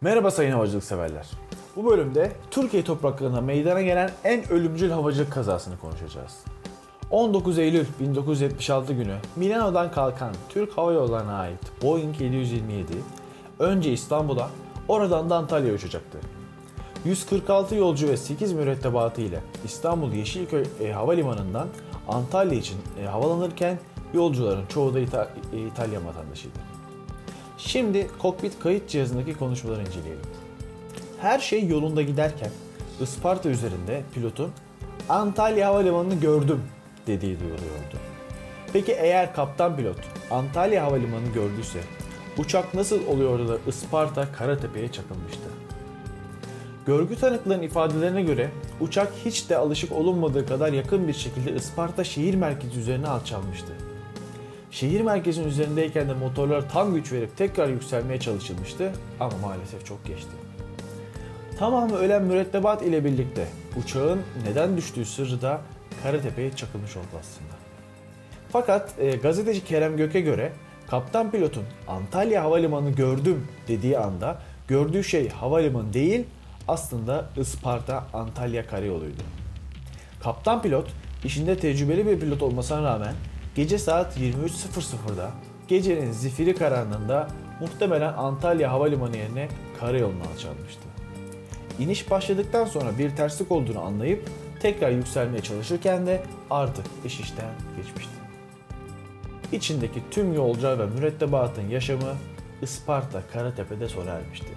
Merhaba sayın havacılık severler. Bu bölümde Türkiye topraklarında meydana gelen en ölümcül havacılık kazasını konuşacağız. 19 Eylül 1976 günü Milano'dan kalkan Türk Hava Yolları'na ait Boeing 727 önce İstanbul'a oradan da Antalya'ya uçacaktı. 146 yolcu ve 8 mürettebatı ile İstanbul Yeşilköy e, Havalimanı'ndan Antalya için e, havalanırken yolcuların çoğu da İta- İtalyan vatandaşıydı. Şimdi kokpit kayıt cihazındaki konuşmaları inceleyelim. Her şey yolunda giderken Isparta üzerinde pilotun Antalya Havalimanı'nı gördüm dediği duyuluyordu. Peki eğer kaptan pilot Antalya Havalimanı'nı gördüyse uçak nasıl oluyordu da Isparta Karatepe'ye çakılmıştı? Görgü tanıklarının ifadelerine göre uçak hiç de alışık olunmadığı kadar yakın bir şekilde Isparta şehir merkezi üzerine alçalmıştı. Şehir merkezinin üzerindeyken de motorlara tam güç verip tekrar yükselmeye çalışılmıştı ama maalesef çok geçti. Tamamı ölen mürettebat ile birlikte uçağın neden düştüğü sırrı da Karatepe'ye çakılmış oldu aslında. Fakat e, gazeteci Kerem Gök'e göre kaptan pilotun Antalya Havalimanı gördüm dediği anda gördüğü şey havalimanı değil aslında Isparta Antalya karayoluydu. Kaptan pilot işinde tecrübeli bir pilot olmasına rağmen gece saat 23.00'da gecenin zifiri karanlığında muhtemelen Antalya Havalimanı yerine karayoluna alçalmıştı. İniş başladıktan sonra bir terslik olduğunu anlayıp tekrar yükselmeye çalışırken de artık iş işten geçmişti. İçindeki tüm yolcular ve mürettebatın yaşamı Isparta Karatepe'de sona ermişti.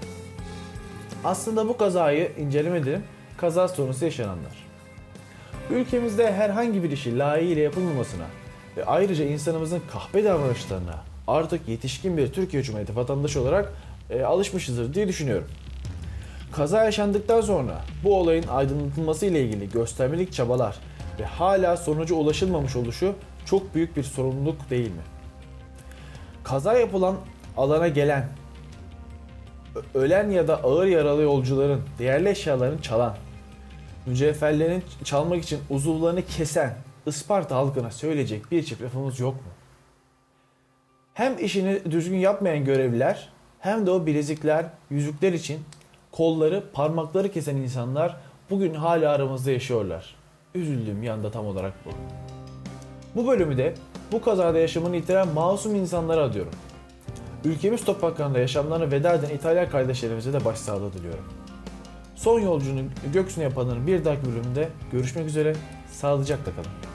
Aslında bu kazayı incelemedim, kaza sonrası yaşananlar. Ülkemizde herhangi bir işi layığıyla yapılmamasına ve ayrıca insanımızın kahpe davranışlarına artık yetişkin bir Türkiye Cumhuriyeti vatandaşı olarak e, alışmışızdır diye düşünüyorum. Kaza yaşandıktan sonra bu olayın aydınlatılması ile ilgili göstermelik çabalar ve hala sonuca ulaşılmamış oluşu çok büyük bir sorumluluk değil mi? Kaza yapılan alana gelen, ölen ya da ağır yaralı yolcuların değerli eşyalarını çalan, mücevherlerini çalmak için uzuvlarını kesen Isparta halkına söyleyecek bir çift lafımız yok mu? Hem işini düzgün yapmayan görevliler hem de o bilezikler, yüzükler için kolları, parmakları kesen insanlar bugün hala aramızda yaşıyorlar. Üzüldüğüm yanda tam olarak bu. Bu bölümü de bu kazada yaşamını yitiren masum insanlara adıyorum. Ülkemiz topraklarında yaşamlarına veda eden İtalyan kardeşlerimize de başsağlığı diliyorum. Son yolcunun göksünü yapanların bir dahaki bölümünde görüşmek üzere. Sağlıcakla kalın.